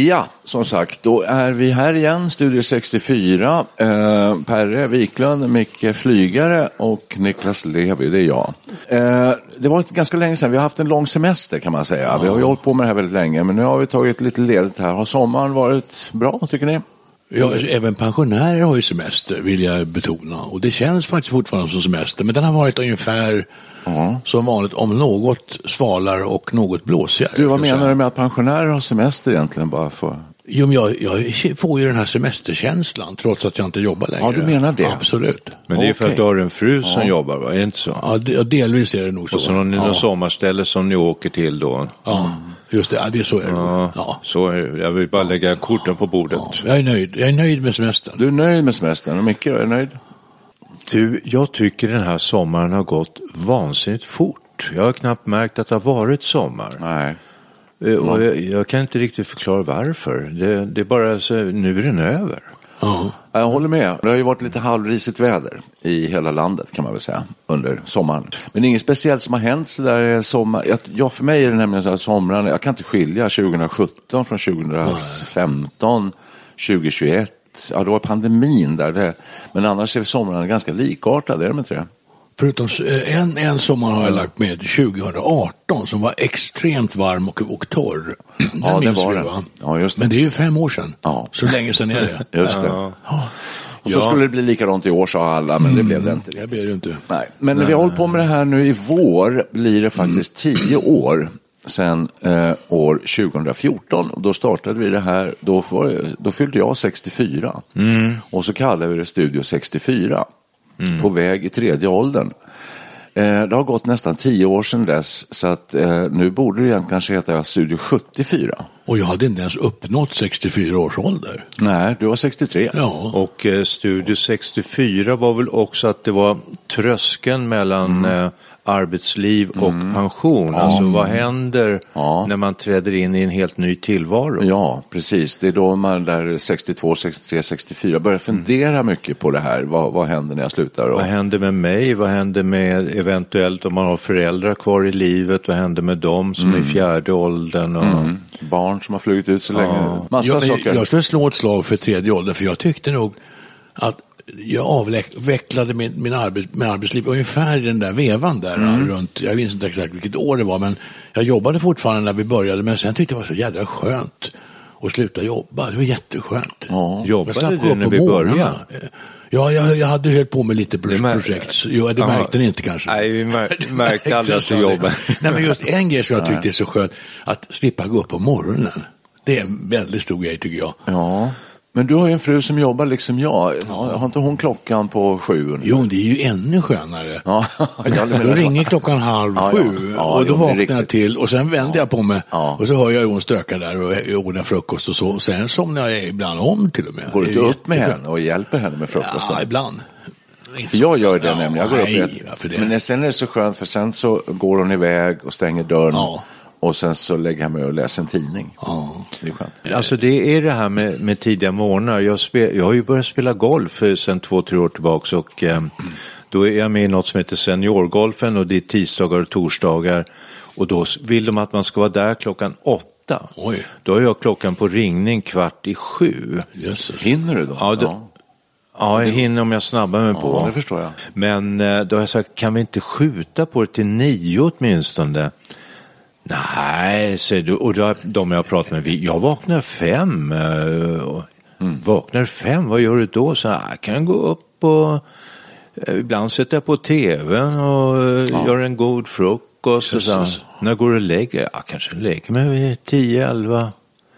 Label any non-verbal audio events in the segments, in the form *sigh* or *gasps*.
Ja, som sagt, då är vi här igen, Studio 64. Eh, Perre Wiklund, Micke Flygare och Niklas Levi, det är jag. Eh, det var ett ganska länge sedan, vi har haft en lång semester kan man säga. Vi har ju hållit på med det här väldigt länge, men nu har vi tagit lite ledigt här. Har sommaren varit bra, tycker ni? Ja, även pensionärer har ju semester, vill jag betona. Och det känns faktiskt fortfarande som semester, men den har varit ungefär som vanligt, om något svalare och något blåsigare. Du, vad menar du med att pensionärer har semester egentligen? Bara för... Jo, men jag, jag får ju den här semesterkänslan trots att jag inte jobbar längre. Ja, du menar det? Absolut. Men det är för Okej. att du har en fru som jobbar, va? Är det inte så? Ja, de, ja, delvis är det nog så. Och så har ni ja. något sommarställe som ni åker till då? Ja, just det. Ja, det är så är det. Ja, Ja. så är det. Jag vill bara lägga korten på bordet. Ja, jag är nöjd. Jag är nöjd med semestern. Du är nöjd med semestern och Micke är du nöjd? Du, jag tycker den här sommaren har gått vansinnigt fort. Jag har knappt märkt att det har varit sommar. Nej. Eh, Och jag, jag kan inte riktigt förklara varför. Det, det är bara så, nu är den över. Ja. Jag håller med. Det har ju varit lite halvrisigt väder i hela landet kan man väl säga under sommaren. Men inget speciellt som har hänt så där sommar. Jag, ja, för mig är det nämligen så här somrarna, jag kan inte skilja 2017 från 2015, 2021. Ja, då var pandemin där. Det, men annars är somrarna ganska likartade, är de inte det? Förutom eh, en, en sommar har jag lagt med 2018 som var extremt varm och, och torr. Den Ja, det var vi, den. va? Ja, just det. Men det är ju fem år sedan. Ja. Så länge sedan är det. *laughs* Just det. Och så skulle det bli likadant i år sa alla, men det blev det inte. Jag ber ju inte. Nej, men när vi har hållit på med det här nu i vår blir det faktiskt tio år sedan eh, år 2014. Och Då startade vi det här, då, var, det- då fyllde jag 64. Och så kallade vi det Studio 64. På väg i tredje åldern. Eh, det har gått nästan tio år sedan dess, så att eh, nu borde det egentligen kanske heta Studio 74. Och jag hade inte ens uppnått 64 års ålder. Nej, du var 63. Ja, Och eh, Studio 64 var väl också att det var tröskeln mellan Mm. eh, arbetsliv och pension. Alltså vad händer Ja. när man träder in i en helt ny tillvaro? Ja, precis. Det är då man där 62, 63, 64 börjar fundera mycket på det här. Vad, vad händer när jag slutar? Och, Vad händer med mig? Vad händer med eventuellt om man har föräldrar kvar i livet? Vad händer med dem som är i fjärde åldern? Och... Mm. Barn som har flugit ut så länge. Massa jag, saker. jag skulle slå ett slag för tredje åldern för jag tyckte nog att jag avvecklade min, min, arbets, min arbetsliv ungefär i den där vevan där Mm. runt, jag minns inte exakt vilket år det var men jag jobbade fortfarande när vi började men sen tyckte jag det var så jädra skönt att sluta jobba. Det var jätteskönt. Ja. Jobbade du när vi började? Ja, jag, jag hade höll på med lite projekt. så- Jo, det märkte ni inte kanske. Nej, vi mär- *laughs* märkte aldrig aldrig. jobbade. Nej, men just en grej som jag *laughs* tyckte är så skönt, att slippa gå upp på morgonen. Det är en väldigt stor grej tycker jag. Ja. Men du har ju en fru som jobbar liksom jag. Har inte hon klockan på sju? ungefär? Jo, det är ju ännu skönare. Ja, *laughs* Då ringer klockan halv Ja, sju Ja, och då jo, vaknar jag till och sen vänder jag på mig och så hör jag hon stöka där och ordnar frukost och så. Och sen somnar jag ibland om till och med. Går du inte upp med henne och hjälper henne med frukosten? Ja, ibland. För jag gör det nämligen. Jag går upp nej, ett, varför det? Men sen är det så skönt för sen så går hon iväg och stänger dörren. Och sen så lägger jag mig och läser en tidning. Ja. Det är skönt. Alltså det är det här med, med tidiga morgnar. Jag, jag har ju börjat spela golf eh, sedan två, tre år tillbaka och eh, då är jag med i något som heter seniorgolfen och det är tisdagar och torsdagar. Och då vill de att man ska vara där klockan åtta. Oj. Då har jag klockan på ringning kvart i sju. Jösses. Hinner du då? Ja, det- Ja, jag hinner om jag snabbar mig på. Ja, det förstår jag. Men eh, då har jag sagt, kan vi inte skjuta på det till nio åtminstone? Nej, säger du. Och då, de jag har pratat med, jag vaknar fem. eh, och Vaknar fem, vad gör du då? Så jag kan gå upp och eh, ibland sätter jag på tvn och eh, gör en god frukost. Och så, när går du och lägger Ja, kanske lägger mig vid tio, elva.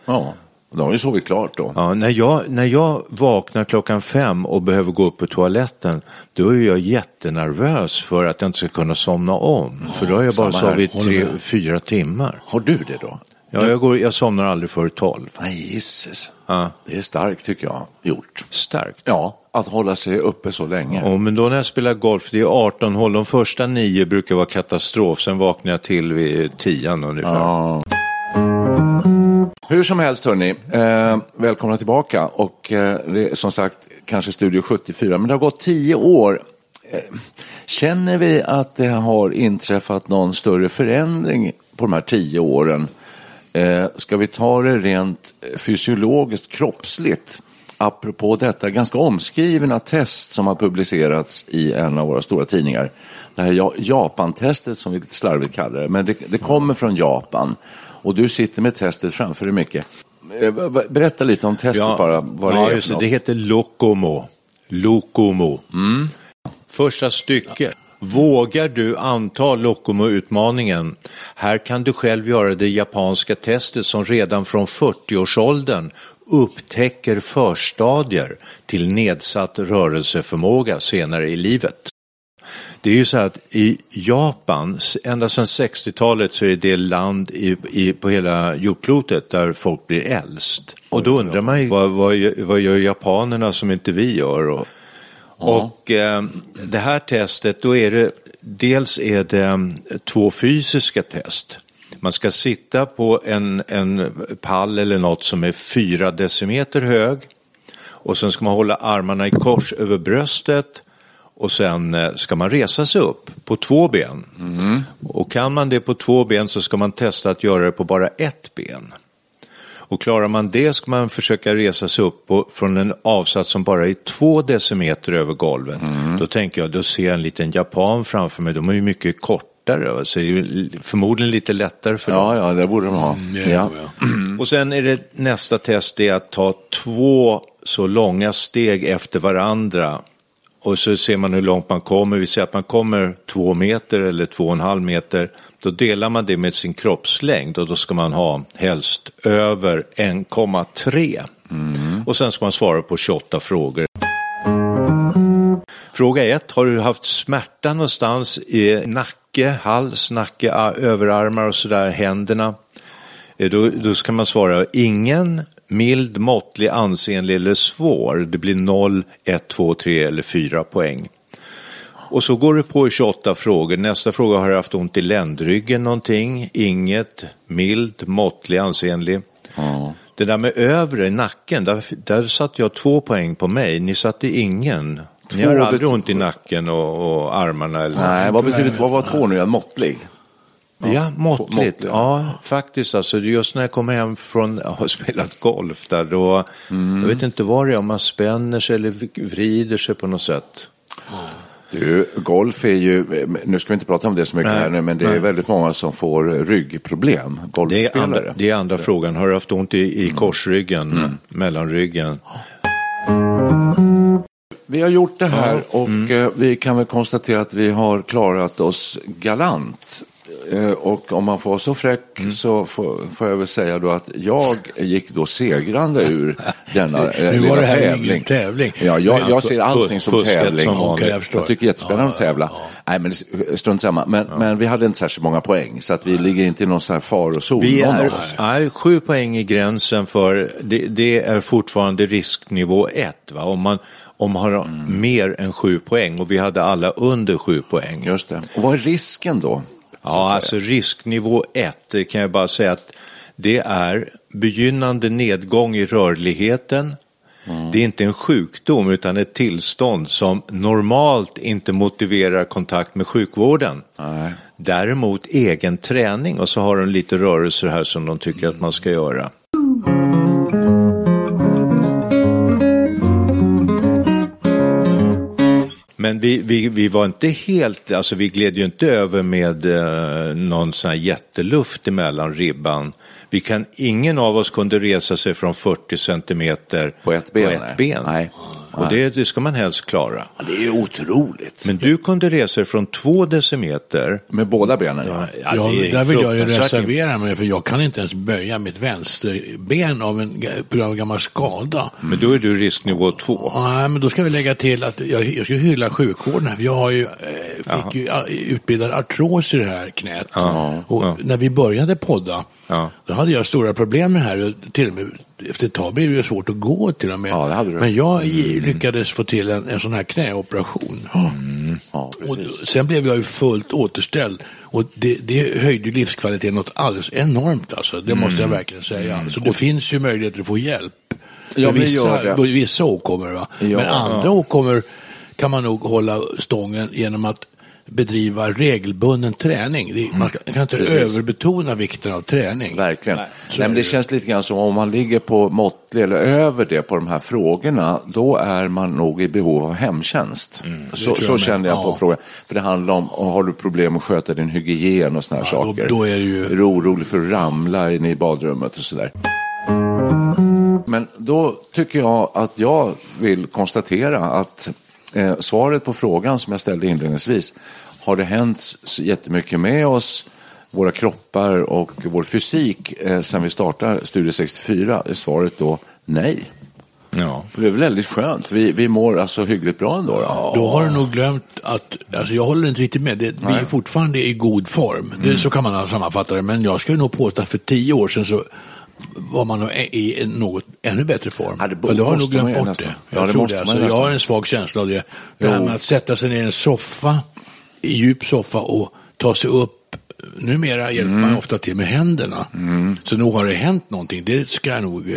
Ja, då har ju sovit klart då. Ja, när, jag, när jag vaknar klockan fem och behöver gå upp på toaletten, då är jag jättenervös för att jag inte ska kunna somna om. för då har jag bara sovit tre, fyra timmar. Har du det då? Ja, jag, går, jag somnar aldrig före tolv. Nej, gisses. Ja. Det är starkt tycker jag, gjort. Starkt. Ja, att hålla sig uppe så länge. Ja, men då när jag spelar golf, det är 18 hål, de första nio brukar vara katastrof, sen vaknar jag till vid tian ungefär. Ja. Hur som helst hörni, eh, välkomna tillbaka och eh, det är som sagt kanske Studio 74, men det har gått tio år. Eh, känner vi att det har inträffat någon större förändring på de här tio åren? Eh, ska vi ta det rent fysiologiskt, kroppsligt? Apropå detta ganska omskrivna test som har publicerats i en av våra stora tidningar. Det här Japan-testet som vi lite slarvigt kallar det, men det, det kommer från Japan. Och du sitter med testet framför dig mycket. Eh, Berätta lite om testet bara, vad det ja, är just för det. Det heter Lokomo. Lokomo. Första stycket. Vågar du anta Lokomo-utmaningen? Här kan du själv göra det japanska testet som redan från 40-årsåldern upptäcker förstadier till nedsatt rörelseförmåga senare i livet. Det är ju så att i Japan, ända sedan 60-talet så är det det land i, i, på hela jordklotet där folk blir äldst. Och då undrar man ju, vad, vad, vad gör japanerna som inte vi gör? Och, och eh, det här testet, då är det, dels är det eh, två fysiska test. Man ska sitta på en, en pall eller något som är fyra decimeter hög och sen ska man hålla armarna i kors över bröstet och sen eh, ska man resa sig upp på två ben. Och kan man det på två ben så ska man testa att göra det på bara ett ben. Och klarar man det ska man försöka resa sig upp på, från en avsats som bara är två decimeter över golvet. Då tänker jag, då ser jag en liten japan framför mig, de är ju mycket kortare, så det är förmodligen lite lättare för dem. Ja, ja, det borde de ha. är ja. *clears throat* Och sen är det nästa test det är att ta två så långa steg efter varandra. Och så ser man hur långt man kommer. Vi säger att man kommer två meter eller två och en halv meter. Då delar man det med sin kroppslängd och då ska man ha helst över 1,3. Och sen ska man svara på 28 frågor. Fråga ett, har du haft smärta någonstans i nacke, hals, nacke, överarmar och sådär, händerna? Eh, Då, då ska man svara ingen, mild, måttlig, ansenlig eller svår. Det blir 0, 1, 2, 3 eller 4 poäng. Och så går det på i 28 frågor. Nästa fråga, har du haft ont i ländryggen någonting? Inget, mild, måttlig, ansenlig. Det där med övre nacken, där, där satte jag två poäng på mig. Ni satte ingen. Ni Två, har det- aldrig ont i nacken och, och armarna? Eller? Nej, vad betyder vad var två nu? Ja, måttlig? Ja, måttligt. måttligt. Ja, faktiskt. Alltså, just när jag kommer hem från *laughs* att ha spelat golf där, då, jag vet inte vad det är, om man spänner sig eller vrider sig på något sätt. Du, golf är ju, nu ska vi inte prata om det så mycket Nej, här nu, men det är nej. väldigt många som får ryggproblem, Det är golfspelare. andra, det är andra frågan. Har du haft ont i, i korsryggen, mellanryggen? Vi har gjort det här och eh, vi kan väl konstatera att vi har klarat oss galant. Eh, Och om man får vara så fräck så får, får jag väl säga då att jag gick då segrande ur *laughs* denna eh, Nu var det här tävling. ingen tävling. Ja, jag, Ja, jag ser allting som tävling. som. Okej, jag jag tycker det är jättespännande Ja, att tävla. ja, Nej, men strunt samma. Men, men vi hade inte särskilt många poäng, så att vi ligger inte i någon sån här farozon. Vi är, nej, sju poäng i gränsen för, det, det är fortfarande risknivå ett. Va? Om man, om har mer än sju poäng och vi hade alla under sju poäng. Just det. Och vad är risken då? Ja, alltså risknivå 1, det kan jag bara säga att det är begynnande nedgång i rörligheten. Det är inte en sjukdom utan ett tillstånd som normalt inte motiverar kontakt med sjukvården. Nej. Däremot egen träning och så har de lite rörelser här som de tycker att man ska göra. Men vi, vi, vi var inte helt, alltså vi gled ju inte över med eh, någon sån här jätteluft emellan ribban. Vi kan, ingen av oss kunde resa sig från 40 centimeter På ett ben, På ett ben. Nej. Och det, det ska man helst klara. Ja, Det är ju otroligt. Men du kunde resa från två decimeter. Med båda benen? Ja, Ja, det är där vill jag ju reservera mig för jag kan inte ens böja mitt vänsterben av en, på grund av en gammal skada. Men då är du risknivå två. Nej, men då ska vi lägga till att jag, jag ska hylla sjukvården här. för Jag har ju, eh, fick ju a- utbildad artros i det här knät. och ja. när vi började podda, Ja. då hade jag stora problem med det här. Och till och med, efter ett tag blev det svårt att gå till och med. Ja, det hade du. Men jag i- lyckades få till en, en sån här knäoperation. Ja, Och sen blev jag ju fullt återställd. Och det, det höjde livskvaliteten något alldeles enormt alltså. Det måste jag verkligen säga. Så det finns ju möjligheter att få hjälp. Ja, vissa, gör det. vissa åkommor va. Ja. Men andra åkommor kan man nog hålla stången genom att bedriva regelbunden träning. Det, man kan inte Precis. överbetona vikten av träning. Verkligen. Nej, Så men är det känns lite grann som om man ligger på måttlig eller över det på de här frågorna, då är man nog i behov av hemtjänst. så Mm, jag så med. känner jag på Ja. frågan. För det handlar om, har du problem att sköta din hygien och såna här Ja, då- saker. då är det ju- Är du orolig för att ramla inne i badrummet och sådär. Men då tycker jag att jag vill konstatera att eh, svaret på frågan som jag ställde inledningsvis, har det hänt jättemycket med oss, våra kroppar och vår fysik eh, sedan vi startade Studio 64? Är svaret då nej. Ja. Det är väldigt skönt. Vi, vi mår alltså hyggligt bra ändå. Då. Då har du nog glömt att, alltså jag håller inte riktigt med, det, vi är fortfarande i god form. Mm. Det, så kan man sammanfatta det, men jag skulle nog påstå att för tio år sedan så var man i något ännu bättre form. Ja, det bo- Men då har jag nog glömt bort nästan. det. Ja, Jag det tror måste det. man Alltså, jag har en svag känsla av det. Det här med att sätta sig ner i en soffa, i djup soffa och ta sig upp. Numera hjälper Mm. man ofta till med händerna. Så nog har det hänt någonting. Det, ska jag nog, eh,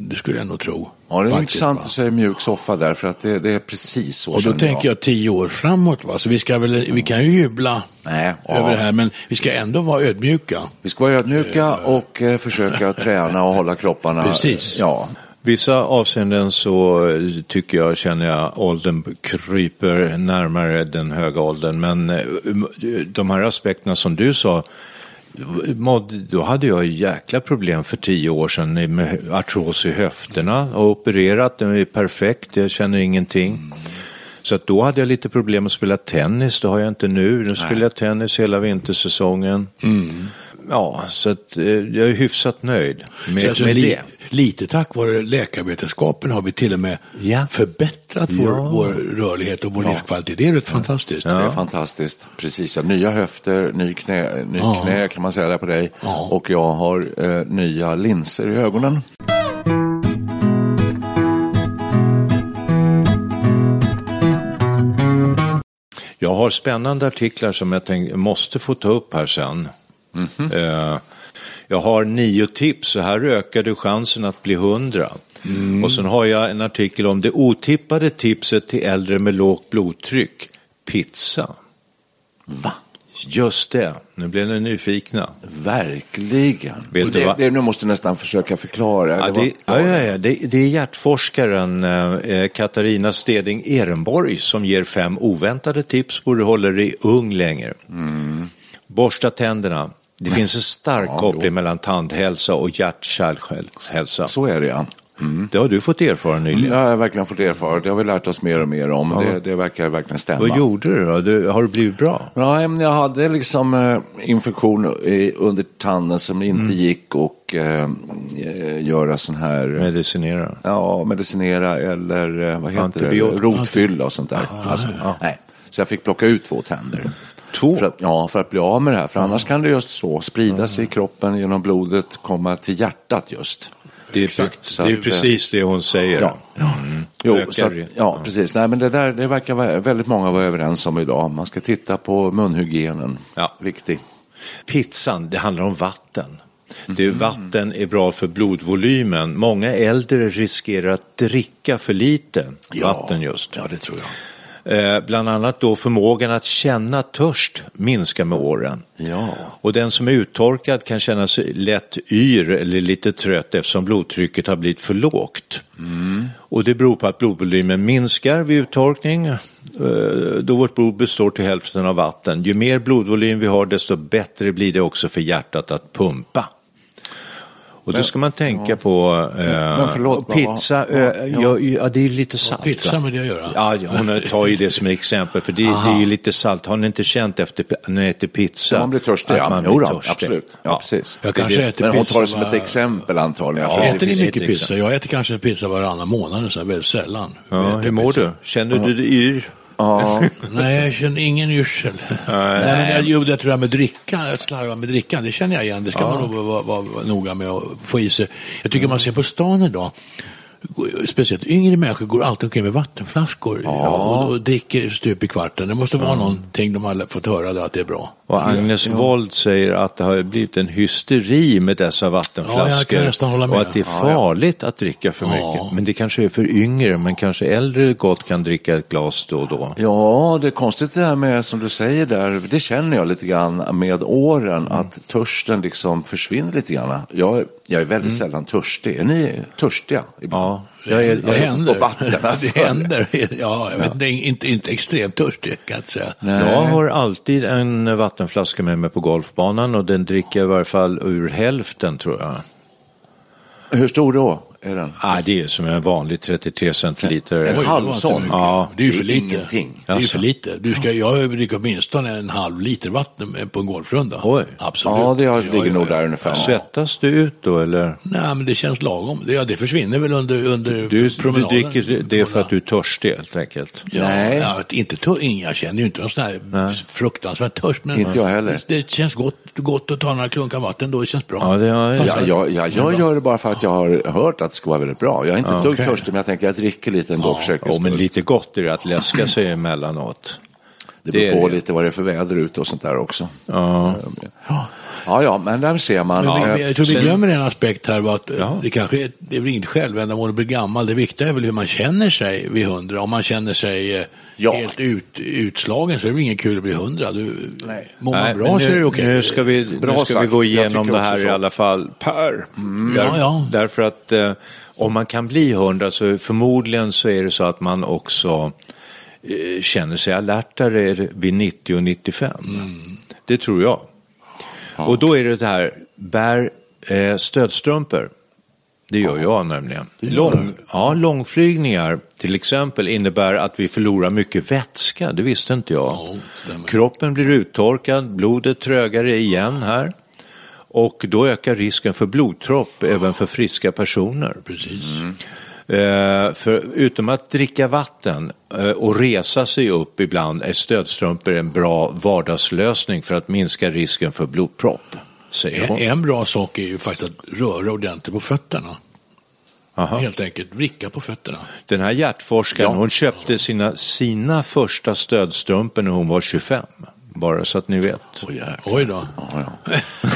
det skulle jag nog tro. Ja, det är Faktiskt, intressant va? att säga mjuk soffa där, för att det, det är precis så Och då tänker jag tio år framåt. Va? Så vi, ska väl, vi kan ju jubla Nej, ja. över det här, men vi ska ändå vara ödmjuka. Vi ska vara ödmjuka och eh, försöka *laughs* träna och hålla kropparna. Precis. Ja, Vissa avseenden så eh, tycker jag, känner jag, åldern kryper närmare den höga åldern. Men eh, de här aspekterna som du sa, då hade jag jäkla problem för tio år sedan med artros i höfterna och opererat, den är perfekt, jag känner ingenting. Så att då hade jag lite problem att spela tennis, det har jag inte nu. Nu spelar jag tennis hela vintersäsongen. Ja, så att, eh, jag är hyfsat nöjd med, Så alltså, med li, det. Lite tack vare läkarvetenskapen har vi till och med Ja. förbättrat vår, Ja. vår rörlighet och vår livskvalitet. Det är rätt fantastiskt. det är fantastiskt. Precis, ja. nya höfter, ny knä, ny Ja. knä kan man säga där på dig. Ja. Och jag har eh, nya linser i ögonen. Jag har spännande artiklar som jag tänk, måste få ta upp här sen. Eh, jag har nio tips, så här ökar du chansen att bli hundra. Och sen har jag en artikel om det otippade tipset till äldre med lågt blodtryck. Pizza. Va? Just det, nu blev ni nyfikna. Verkligen. Vet det, vad? det, nu måste du nästan försöka förklara. Ja, Det var- ja, ja, ja. Det, det är hjärtforskaren eh, Katarina Steding Ehrenborg som ger fem oväntade tips på hur du håller dig ung längre. Borsta tänderna. Det finns en stark Ja, koppling mellan tandhälsa och hjärt-kärlhälsa. Så är det ja. Det har du fått erfara nyligen. Det har jag verkligen fått erfara. Det har vi lärt oss mer och mer om. Det, det verkar verkligen stämma. Vad gjorde du då? Du, har du blivit bra? Ja, jag hade liksom eh, infektion under tanden som inte Mm. gick och eh, eh, göra sån här... Medicinera? Ja, medicinera eller eh, vad heter Antibiotika. det? Rotfylla och sånt där. Alltså, nej. Så jag fick plocka ut två tänder. Två? För att, ja, för att bli av med det här. För annars kan det just så sprida sig i kroppen genom blodet, komma till hjärtat just. Det är, Exakt. Det är att, precis det hon säger. Ja. Jo, Ökar så att, ja, precis. Nej, men det där det verkar vara- väldigt många vara överens om idag. Man ska titta på munhygienen. Ja. Viktig. Pizzan, det handlar om vatten. Det Mhm. är, vatten är bra för blodvolymen. Många äldre riskerar att dricka för lite vatten just. Ja, det tror jag. Eh, bland annat då förmågan att känna törst minskar med åren. Ja. Och den som är uttorkad kan känna sig lätt yr eller lite trött eftersom blodtrycket har blivit för lågt. Och det beror på att blodvolymen minskar vid uttorkning eh, då vårt blod består till hälften av vatten. Ju mer blodvolym vi har desto bättre blir det också för hjärtat att pumpa. Och då ska man tänka på eh, Men förlåt, pizza. eh, ja, ja, det är lite salt. pizza med det att göra? Ja, ja, hon tar ju det som exempel för det, det är ju lite salt. Har ni inte känt efter när ni äter pizza? Man blir törstig, ja. man blir törstig? absolut. Ja, precis. Jag kanske det. äter Men hon tar det som var- ett exempel antagligen. Ja, äter ni mycket pizza? exempel. Jag äter kanske en pizza varannan månad, så väldigt sällan. Ja, hur mår pizza. du? Känner du dig yr? Ja, *laughs* Nej, jag känner ingen yrsel. Nej, men jag, jo, det tror jag med dricka, att slarva med drickan, det känner jag igen. Det ska man nog vara, vara, vara noga med att få i sig. Jag tycker man ser på stan idag, speciellt yngre människor går alltid omkring med vattenflaskor och, och dricker stup i kvarten. Det måste vara någonting de har fått höra då, att det är bra. Och Agnes Wold säger att det har blivit en hysteri med dessa Ja, vattenflaskor. jag kan hålla med. Och att det är farligt att dricka för mycket. Ja. Men det kanske är för yngre, men kanske äldre gott kan dricka ett glas då och då. Ja, det är konstigt det här med, som du säger där, det känner jag lite grann med åren, att törsten liksom försvinner lite grann. Jag, jag är väldigt sällan törstig. Är ni törstiga? ibland? Ja, jag är, Det jag är, händer. och vatten, *laughs* alltså. det händer. Ja, jag vet inte, inte, inte extremt törstig kan jag inte säga. jag har alltid en vattenflaska med mig på golfbanan och den dricker jag i varje fall ur hälften tror jag. Hur stor då är den? Ah, det är som en vanlig 33 centiliter. En halv sån? Ja, det är ju för lite. ingenting. Det är för lite. Du ska, jag dricker åtminstone en halv liter vatten på en golfrunda. Oj. Absolut. Ja, det har- Ja, ligger ja, nog ja. där ungefär. Svettas du ut då eller? Nej, men det känns lagom. Det, ja, det försvinner väl under, under Du, du promenaden. dricker det för att du är törstig helt enkelt? Ja, Nej. Ja, inte tör, jag känner ju inte någon sån här fruktansvärd törst. Men Inte jag heller. Det, känns gott, gott att ta några klunkar vatten då. Det känns bra. Ja, det har- Passar. Ja, jag, jag, jag gör det bara för att jag har hört att det ska vara väldigt bra. Jag är inte ett dugg okej. törstig, men jag tänker att jag dricker lite ändå för säkerhets Ja, men lite gott är det att läska sig emellanåt. Det beror på det. lite vad det är för väder ute och sånt där också. Ja. Ja, ja, men där ser man. Men Eh, jag tror vi glömmer en aspekt här. Var att eh, Ja. Det kanske är, det är väl inget självändamål att bli gammal. Det viktiga är väl hur man känner sig vid hundra. Om man känner sig eh, Ja. helt ut, utslagen så är det väl inget kul att bli hundra. Du, Nej. Mår man Nej, bra så är det nu, okej. nu ska vi, Bra nu ska vi gå igenom det här i alla fall. Per. Där, Ja, ja. Därför att eh, om man kan bli hundra så förmodligen så är det så att man också eh, känner sig alertare vid 90 och 95. Det tror jag. Och då är det det här, bär eh, stödstrumpor. Det gör jag nämligen. Lång, ja, långflygningar till exempel innebär att vi förlorar mycket vätska, det visste inte jag. Ja. Kroppen blir uttorkad, blodet trögare igen här. Och då ökar risken för blodpropp även för friska personer. Precis. Eh, för utom att dricka vatten eh, och resa sig upp ibland är stödstrumpor en bra vardagslösning för att minska risken för blodpropp. En, en bra sak är ju faktiskt att röra ordentligt på fötterna. Aha. Helt enkelt vricka på fötterna. Den här hjärtforskaren, hon köpte sina, sina första stödstrumpor när hon var 25. Bara så att ni vet. Oj, Oj då. *laughs*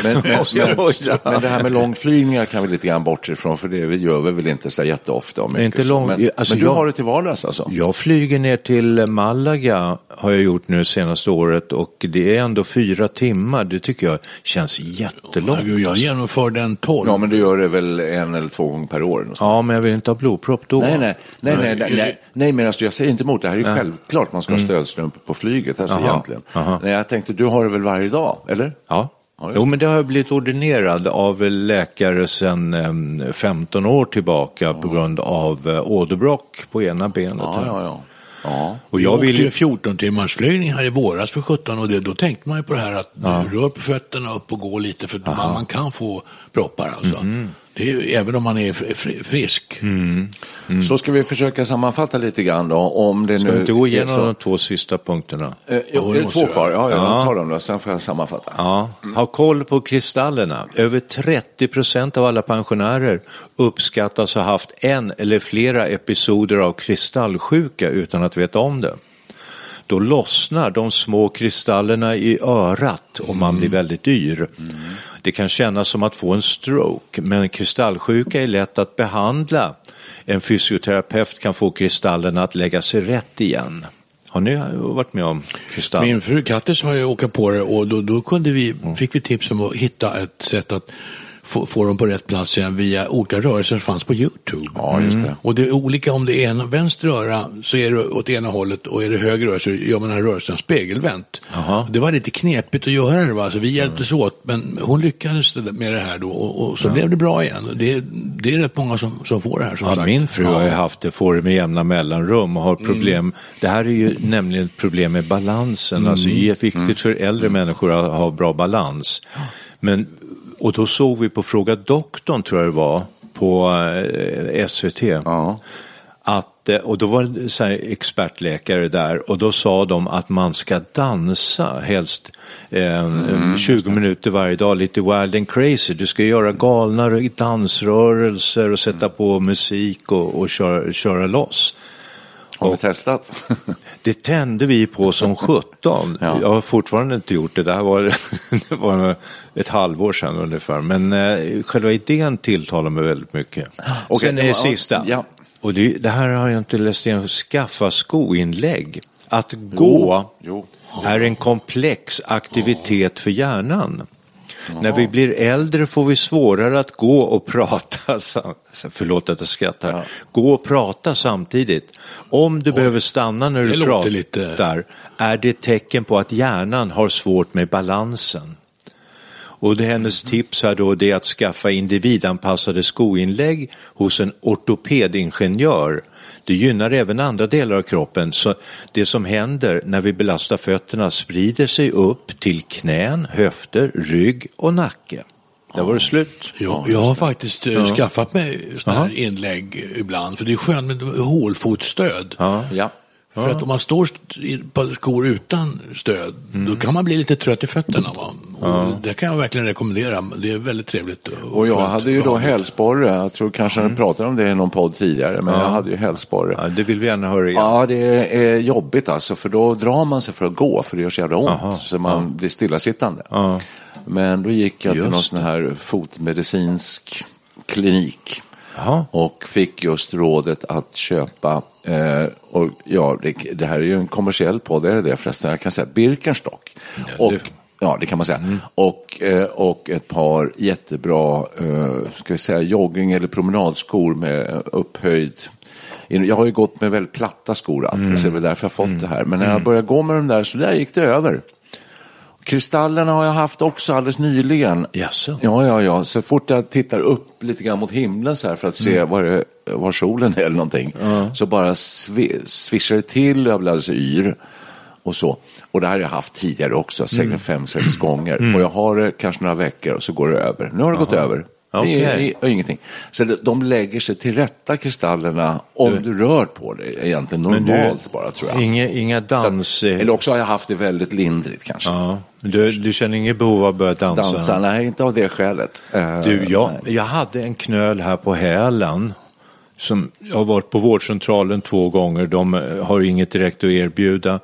Men, men, men, men det här med långflygningar kan vi lite grann bortse ifrån, för det gör vi väl inte så jätteofta. och mycket Inte så. lång- men, alltså men du jag- har det till vardags alltså? Jag flyger ner till Malaga har jag gjort nu senaste året och det är ändå fyra timmar. Det tycker jag känns jättelångt. Herregud, Jag genomförde en tolv. Ja, men du gör det väl en eller två gånger per år? någonstans. Ja, men jag vill inte ha blodpropp då. Nej, nej, nej, nej, nej, nej, nej men alltså, jag säger inte emot det. här är självklart man ska ha stödstrumpor på flyget, alltså Mm. Aha, egentligen. aha. Nej, jag tänkte, du har det väl varje dag, eller? Ja. Ja, Jo, men det har jag blivit ordinerad av läkare sedan 15 år tillbaka på grund av eh, åderbråck på ena benet. Ja, ja, ja. ja. Och Jag jag vill åkte ju... ju 14 timmars flygning här i våras för 17 och det, då tänkte man ju på det här att du rör på fötterna upp och gå lite för man, man kan få proppar alltså. Är ju, även om man är fr- fr- frisk. Mm. Så ska vi försöka sammanfatta lite grann då, om det Ska nu vi inte gå igenom så- de två sista punkterna? Eh, jo, det det är två jag. kvar. Ja, ja, Ja. ta dem då, sen får jag sammanfatta. Ja, ha koll på kristallerna. Över 30 procent av alla pensionärer uppskattas ha haft en eller flera episoder av kristallsjuka utan att veta om det. Då lossnar de små kristallerna i örat och man blir väldigt yr. Det kan kännas som att få en stroke, men kristallsjuka är lätt att behandla. En fysioterapeut kan få kristallerna att lägga sig rätt igen. Har ni varit med om kristall? Min fru Kattis har ju åka på det och då, då kunde vi, Mm. fick vi tips om att hitta ett sätt att få, få dem på rätt plats igen via olika rörelser som fanns på YouTube. Ja, just det. Och det är olika om det är en vänster röra så är det åt ena hållet och är det höger röra så gör man den här rörelsen spegelvänt. Det var lite knepigt att göra det, va? Alltså, vi hjälptes åt men hon lyckades med det här då och, och så blev det bra igen. Det, det är rätt många som, som får det här som Ja, sagt. min fru har ju Ja. haft det, får det med jämna mellanrum och har problem. Det här är ju nämligen ett problem med balansen. Alltså det är viktigt för äldre människor att ha bra balans. Men, och då såg vi på Fråga doktorn, tror jag det var, på eh, SVT. Ja. Att, eh, och då var det så expertläkare där och då sa de att man ska dansa helst eh, 20 minuter varje dag, lite wild and crazy. Du ska göra galna dansrörelser och sätta på musik och, och köra, köra loss. Har vi testat? *laughs* Det tände vi på som 17. *laughs* Ja. Jag har fortfarande inte gjort det. Det här var, *laughs* det var ett halvår sedan ungefär. Men eh, själva idén tilltalar mig väldigt mycket. *gasps* Okej, Sen är det sista. ja. Och det, det här har jag inte läst igenom. Skaffa skoinlägg. Att gå Jo. är en komplex aktivitet för hjärnan. När vi blir äldre får vi svårare att gå och prata, *laughs* sam- förlåt att jag skrattar, gå och prata samtidigt. Om du behöver stanna när du pratar lite- är det ett tecken på att hjärnan har svårt med balansen. Och det, hennes tips här då det är att skaffa individanpassade skoinlägg hos en ortopedingenjör. Det gynnar även andra delar av kroppen. Så det som händer när vi belastar fötterna sprider sig upp till knän, höfter, rygg och nacke. Där var det slut. Jag, jag har faktiskt eh, skaffat mig sådana här inlägg ibland, för det är skönt med hålfotsstöd. Ja. För att om man står på skor utan stöd, då kan man bli lite trött i fötterna. Va? Och Det kan jag verkligen rekommendera. Det är väldigt trevligt. Och jag skönt. hade ju då Ja. hälsporre. Jag tror kanske jag pratade om det i någon podd tidigare, men jag hade ju hälsporre. Ja, det vill vi gärna höra igen. Ja, det är jobbigt alltså, för då drar man sig för att gå, för det gör så jävla ont, så man blir stillasittande. Men då gick jag till Just någon sån här fotmedicinsk klinik Jaha. och fick just rådet att köpa, eh, och ja, det, det här är ju en kommersiell podd, är det det förresten? Jag kan säga Birkenstock. och, Ja, det kan man säga. Och, eh, och ett par jättebra eh, ska vi säga, jogging eller promenadskor med upphöjd. Jag har ju gått med väldigt platta skor alltid, så det är väl därför jag har fått det här. Men när jag började gå med de där, så där gick det över. Kristallerna har jag haft också alldeles nyligen. Jaså? Ja, ja, ja. Så fort jag tittar upp lite grann mot himlen så här för att se var, det, var solen är eller någonting, så bara svi, svischar det till och jag blir alldeles yr. Och så. Och det här har jag haft tidigare också, säkert fem, sex gånger. Och jag har det kanske några veckor och så går det över. Nu har det gått över. Det är, Okej. är, ingenting. Så det, de lägger sig till rätta, kristallerna, om du rör på det. Egentligen Men du- normalt bara, tror jag. Inga, inga dans... Så eller också har jag haft det väldigt lindrigt kanske. ja. du, du känner inget behov av att börja dansa? Dansa, nej, inte av det skälet. Eh, Du, jag, nej. jag hade en knöl här på hälen. Som, jag har varit på vårdcentralen två gånger. De eh, har inget direkt att erbjuda.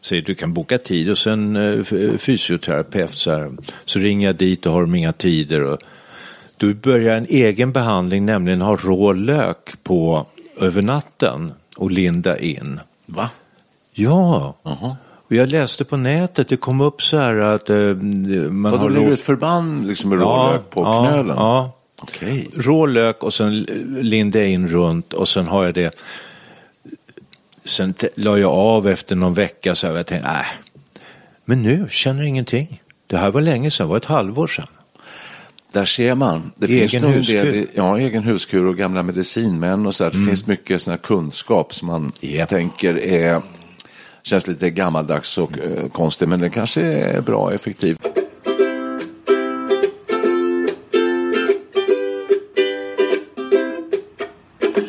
Säger du kan boka tid och sen eh, fysioterapeut. Så, här. så ringer jag dit och har de inga tider. Och, du börjar en egen behandling, nämligen ha rå lök på över natten och linda in. Va? Ja, och jag läste på nätet, det kom upp så här att eh, man Vadå, har ligger rå- det ett förband liksom med rålök på ja, knölen? Ja, Okej. rå lök och sen lindade jag in runt och sen har jag det. Sen la jag av efter någon vecka så här, jag tänkte, äh, men nu känner jag ingenting. Det här var länge sedan, det var ett halvår sedan. Där ser man. Det Egen finns nog en del, huskur. ja, egen huskur och gamla medicinmän och så här. Det finns mycket sån kunskap som man Japp. tänker är, känns lite gammaldags och eh, konstig, men den kanske är bra och effektiv.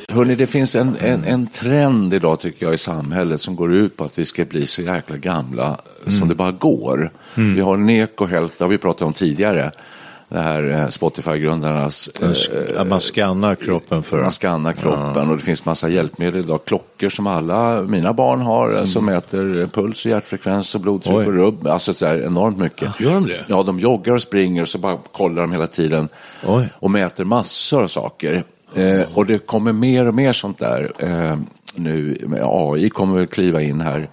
Hörrni, det finns en, en, en trend idag tycker jag i samhället som går ut på att vi ska bli så jäkla gamla som det bara går. Vi har Neko Health, det har vi pratat om tidigare. Det här eh, Spotify-grundarnas... eh, Att man skannar kroppen för... man skannar kroppen och det finns massa hjälpmedel idag. Klockor som alla mina barn har eh, som mäter puls, och hjärtfrekvens och blodtryck Oj. och rubb. Alltså så här enormt mycket. Gör de det? Ja, de joggar och springer och så bara kollar de hela tiden Oj. och mäter massor av saker. Eh, och det kommer mer och mer sånt där eh, nu. AI kommer väl kliva in här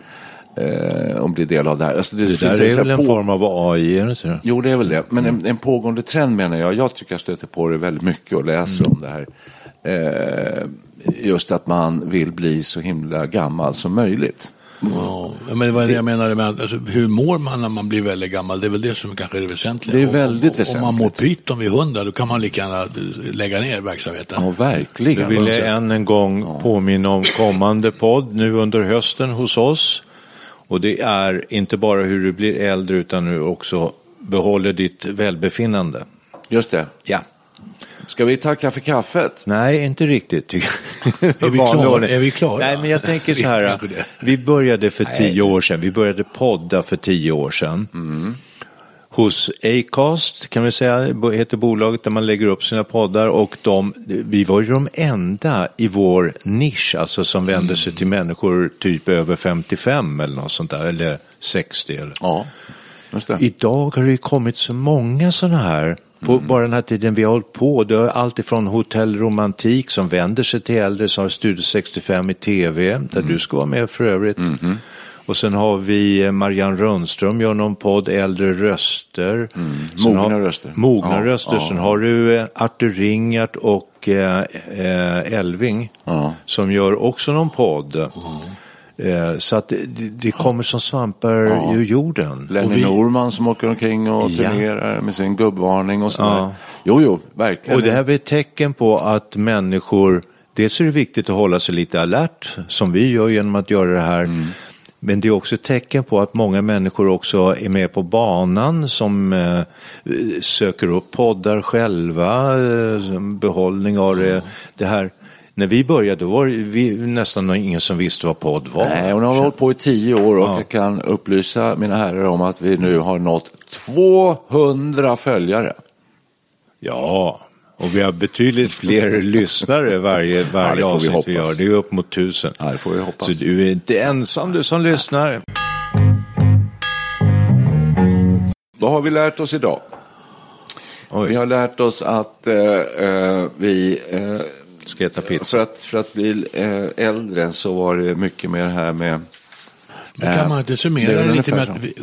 eh, och bli del av det här. Alltså, det, det där är väl en på... form av AI? Är det så? Jo, det är väl det. Men en, en, pågående trend menar jag. Jag tycker jag stöter på det väldigt mycket och läser mm. om det här. Eh, just att man vill bli så himla gammal som möjligt. Ja, men vad är det jag menar med alltså, hur mår man när man blir väldigt gammal? Det är väl det som kanske är det väsentliga. Det är väldigt om, väsentligt. Om man mår pyton vid hundra, då kan man lika gärna lägga ner verksamheten. Ja, verkligen. Jag vill än en gång påminna om kommande podd nu under hösten hos oss. Och det är inte bara hur du blir äldre utan nu också behåller ditt välbefinnande. Just det. Ja. Ska vi tacka för kaffet? Nej, inte riktigt. är, vi klara? är vi klara? Nej, men jag tänker så här. *laughs* vi började för tio år sedan. Vi började podda för tio år sedan. Mm. Hos Acast kan vi säga, heter bolaget där man lägger upp sina poddar och de, vi var ju de enda i vår nisch, alltså som vände mm. sig till människor typ över 55 eller något sånt där, eller 60. Eller. Ja, Idag har det kommit så många sådana här på mm. bara den här tiden vi har hållit på. Det är allt ifrån Hotell Romantik som vänder sig till äldre, som har Studio 65 i tv, där mm. du ska vara med för övrigt. Mm. Och sen har vi eh, Marianne Rönnström, gör någon podd, Äldre röster. Mm. Mogna har, röster. Mogna ja, röster. Ja. Sen har du eh, Artur Ringart och eh, eh Elving ja. som gör också någon podd. Eh, så att det, det, kommer som svampar ja. ur jorden. Lenny vi... Norman som åker omkring och ja. turnerar med sin gubbvarning och sådär. Ja. Jo, jo, verkligen. Och det här är ett tecken på att människor, dels är det viktigt att hålla sig lite alert, som vi gör genom att göra det här. Mm. Men det är också ett tecken på att många människor också är med på banan som eh, söker upp poddar själva, eh, behållning av det, det här när vi började var det nästan ingen som visste vad podd var. Nej, och nu har vi hållit på i tio år och ja. jag kan upplysa mina herrar om att vi nu har nått 200 följare. Ja, och vi har betydligt fler *laughs* lyssnare varje, varje ja, avsnitt vi, vi gör. Det är upp mot tusen. Ja, det får vi hoppas. Så du är inte ensam du som lyssnar. Vad har vi lärt oss idag? Oj. Vi har lärt oss att eh, eh vi eh, Ska äta pizza. För att, för att bli eh, äldre så var det mycket mer det här med men kan man inte summera det lite med att vi,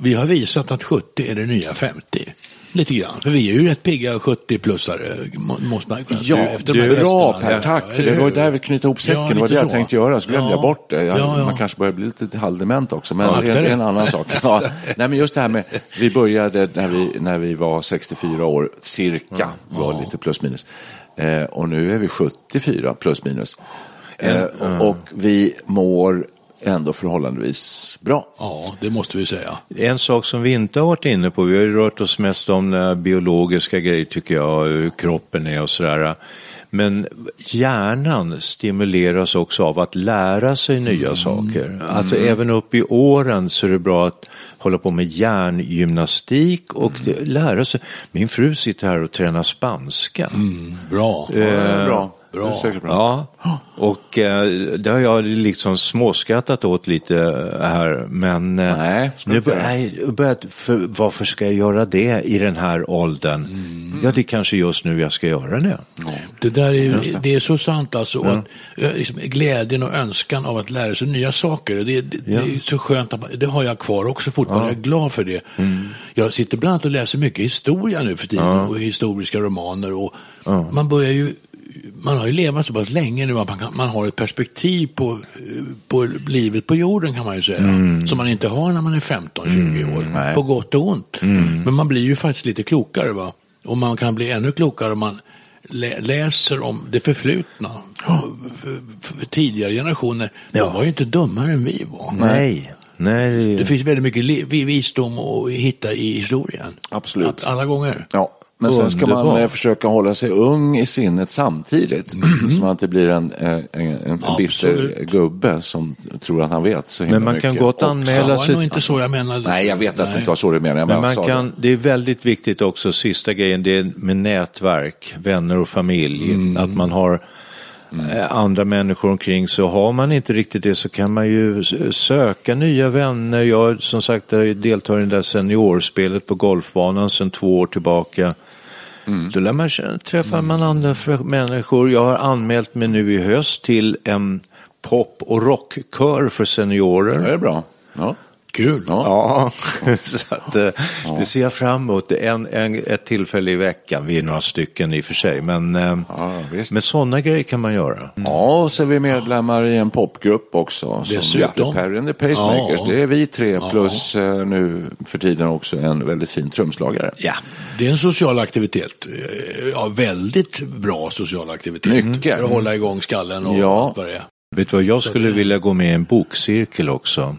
vi, har visat att 70 är det nya 50? Lite grann, för vi är ju rätt pigga 70-plussare, måste man Ja, efter det är bra Per, tack, för det var där vi knöt ihop säcken, ja, det var det jag tänkte göra, så glömde ja. jag bort det. Jag, ja, ja. Man kanske börjar bli lite halvdement också, men det är en annan sak. *laughs* Nej, men just det här med, vi började när vi, när vi var 64 år, cirka, var lite plus minus. Eh, och nu är vi 74 plus minus. Eh, och vi mår ändå förhållandevis bra. Ja, det måste vi säga. En sak som vi inte har varit inne på, vi har ju rört oss mest om biologiska grejer tycker jag, hur kroppen är och sådär. Men hjärnan stimuleras också av att lära sig nya mm. saker. Alltså mm. även upp i åren så är det bra att hålla på med hjärngymnastik och mm. lära sig. Min fru sitter här och tränar spanska. Mm. Bra. Eh, ja, bra. Bra. Det säkert bra. Ja, och eh, det har jag liksom småskrattat åt lite här. Men eh, nej, nu börjar börjat, för, varför ska jag göra det i den här åldern? Mm. Ja, det är kanske just nu jag ska göra det. Ja. Det där är, det. det. är så sant alltså. Ja. Att, liksom, glädjen och önskan av att lära sig nya saker. Det, det, ja. det är så skönt att man, det har jag kvar också fortfarande. Jag är glad för det. Mm. Jag sitter bland annat och läser mycket historia nu för tiden. Och historiska romaner. Och Man börjar ju man har ju levat så pass länge nu att man, kan, man har ett perspektiv på, på livet på jorden kan man ju säga. Mm. Som man inte har när man är 15-20 mm, år. Nej. På gott och ont. Mm. Men man blir ju faktiskt lite klokare. Va? Och man kan bli ännu klokare om man lä läser om det förflutna. Oh. För, för tidigare generationer, ja. var ju inte dummare än vi var. Nej. Nej, det... det finns väldigt mycket visdom att hitta i historien. Absolut. Att alla gånger. Ja. Men sen ska man eh, försöka hålla sig ung i sinnet samtidigt. Mm. *clears throat* Så man inte blir en, eh, en, en, bitter gubbe som tror att han vet så himla Men man mycket. kan gott anmäla sig. Det var inte så jag menade. Nej, jag vet att det inte var så du menade. Men man kan, det. det är väldigt viktigt också, sista grejen, det är med nätverk, vänner och familj. Mm. Att man har Mm. andra människor omkring så har man inte riktigt det så kan man ju söka nya vänner. Jag som sagt deltar i det där seniorspelet på golfbanan sedan två år tillbaka. Mm. Då lär man känna, träffar man andra människor. Jag har anmält mig nu i höst till en pop och rockkör för seniorer. Det är bra. Ja. Kul. Ja, *laughs* så att, eh, det ser jag fram emot. En, en, ett tillfälle i veckan, vi är några stycken i och för sig, men, eh, visst. men sådana grejer kan man göra. Ja, och så är vi medlemmar i en popgrupp också. Som Dessutom. heter Perry and the Pacemakers. Ja. Det är vi tre plus eh, nu för tiden också en väldigt fin trumslagare. Ja. Det är en social aktivitet. Ja, väldigt bra social aktivitet. Mycket. För att hålla igång skallen och Ja. allt vad det är. Vet du vad, jag skulle vilja gå med i en bokcirkel också.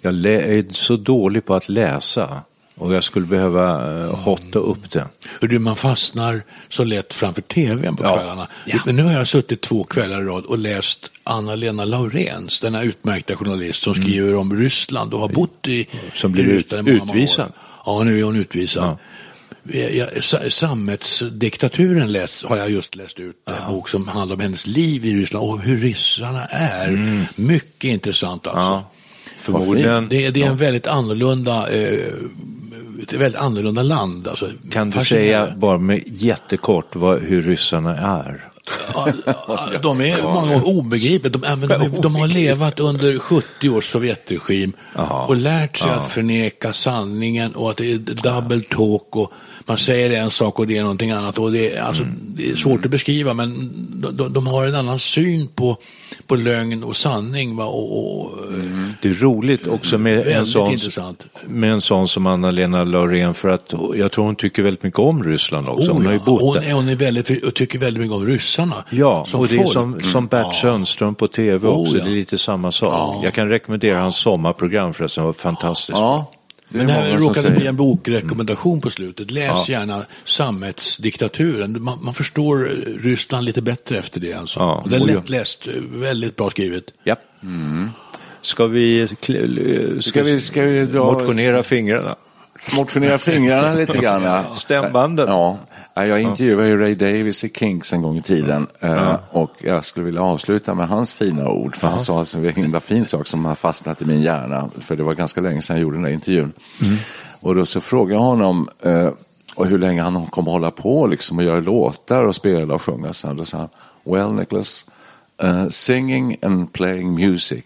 Jag lä- är så dålig på att läsa och jag skulle behöva eh, hotta upp det. Hur du, man fastnar så lätt framför tvn på Ja. kvällarna. Ja. Men nu har jag suttit två kvällar i rad och läst Anna-Lena Laurens, denna utmärkta journalist som skriver om Ryssland och har bott i Som blir i Ryssland ut- utvisad. Ja, nu är hon utvisad. Jag, sa- Sammetsdiktaturen läs, har jag just läst ut, en bok som handlar om hennes liv i Ryssland och hur ryssarna är. Mycket intressant alltså. Ja. Förmodligen Det, är- det är en väldigt annorlunda, eh, ett väldigt annorlunda land. Alltså, kan du säga bara med jättekort vad, hur ryssarna är. De är många gånger obegripliga. De, de, de har levat under 70 års Sovjetregim och lärt sig att förneka sanningen och att det är double talk och man säger en sak och det är någonting annat. Och det, är, alltså, det är svårt att beskriva men de, de har en annan syn på, på lögn och sanning. Va? Och, och, Det är roligt också med en, sån, intressant. med en sån som Anna-Lena Laurén för att jag tror hon tycker väldigt mycket om Ryssland också. hon Oh, har ju bott hon, där. är, hon är väldigt, och tycker väldigt mycket om ryssarna. Ja, som och det är folk. som, som Bert. Sundström på tv Oh, också. ja. Det är lite samma sak. Ja. Jag kan rekommendera hans sommarprogram förresten, det var fantastiskt. Ja, det Men det här råkade bli en bokrekommendation på slutet. Läs gärna Sammetsdiktaturen. Man, man förstår Ryssland lite bättre efter det. Alltså. Ja, och det är ja. lättläst, väldigt bra skrivet. Ja. Ska vi, ska, Ska vi- ska vi dra- motionera fingrarna? Motionera fingrarna lite grann. Stämbanden. Ja. Ja, Jag intervjuade ju Ray Davis i Kinks en gång i tiden eh, och jag skulle vilja avsluta med hans fina ord. För han sa en himla fin sak som har fastnat i min hjärna. För det var ganska länge sedan jag gjorde den där intervjun. Och då så frågade jag honom eh, och hur länge han kommer hålla på liksom, och göra låtar och spela och sjunga. Så då sa han, well Nicholas, eh, singing and playing music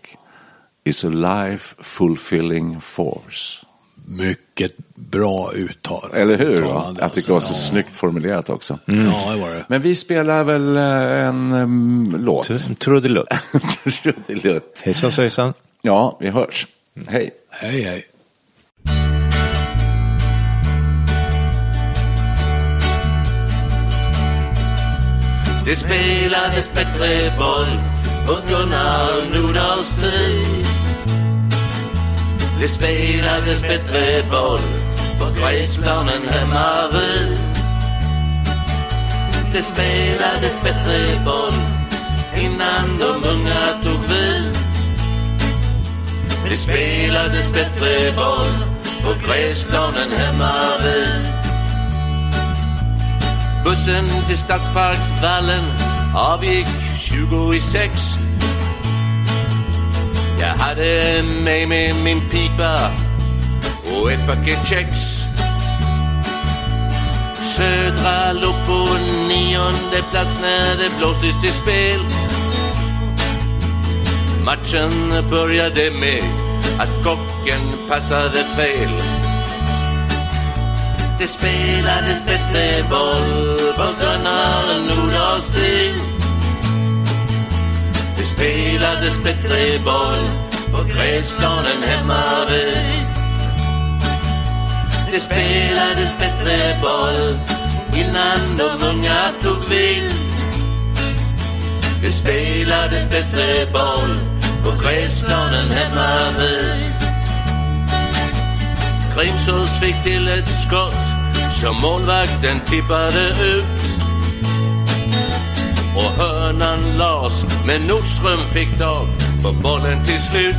is a life fulfilling force. Mycket bra uttal. Eller hur? uttalande, Jag tycker det var så alltså. snyggt formulerat också. Ja, det var det. Men vi spelar väl eh, en um, låt. Trudelutt. *laughs* Trudelutt. Hejsan svejsan. Ja, vi hörs. Hej. Hej, hej. Det spelades bättre boll på Gunnar Nordahls tid. Det spelades bättre boll på gräsplanen hemma vid. Det spelades bättre boll innan de unga tog vid. Det spelades bättre boll på gräsplanen hemma vid. Bussen till Stadsparksvallen avgick 20 i sex. Jag hade med mig min pipa och ett paket kex. Södra låg på nionde plats när det blåstes till spel. Matchen började med att kocken passade fel. Det spelades bättre boll på Gunnar Nordahls tid. Det spelades bättre boll på gräsplanen hemma vid. Det spelades bättre boll innan de unga tog vid. Det spelades bättre boll på gräsplanen hemma vid. Grimsås fick till ett skott som målvakten tippade ut. Och hörnan las, men Nordström fick tag på bollen till slut.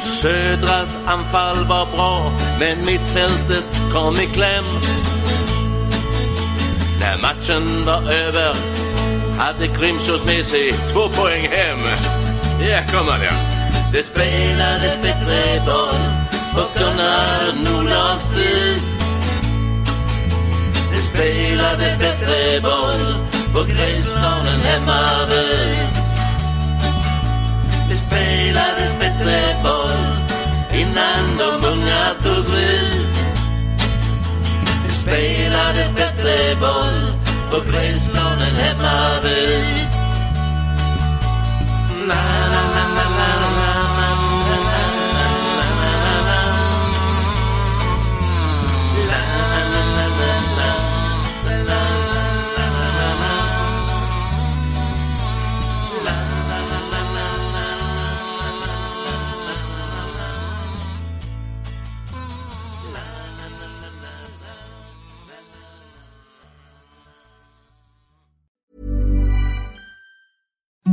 Södras anfall var bra, men mittfältet kom i kläm. När matchen var över hade Grimsås med sig två poäng hem. Ja, kommer det. Det spelades bättre boll på Gunnar Nordahls tid. Det spelades bättre boll på gräsplanen hemma vid. Det spelades bättre boll innan de unga tog vid. Det spelades bättre boll på gräsplanen hemma vid. Na, na, na, na, na,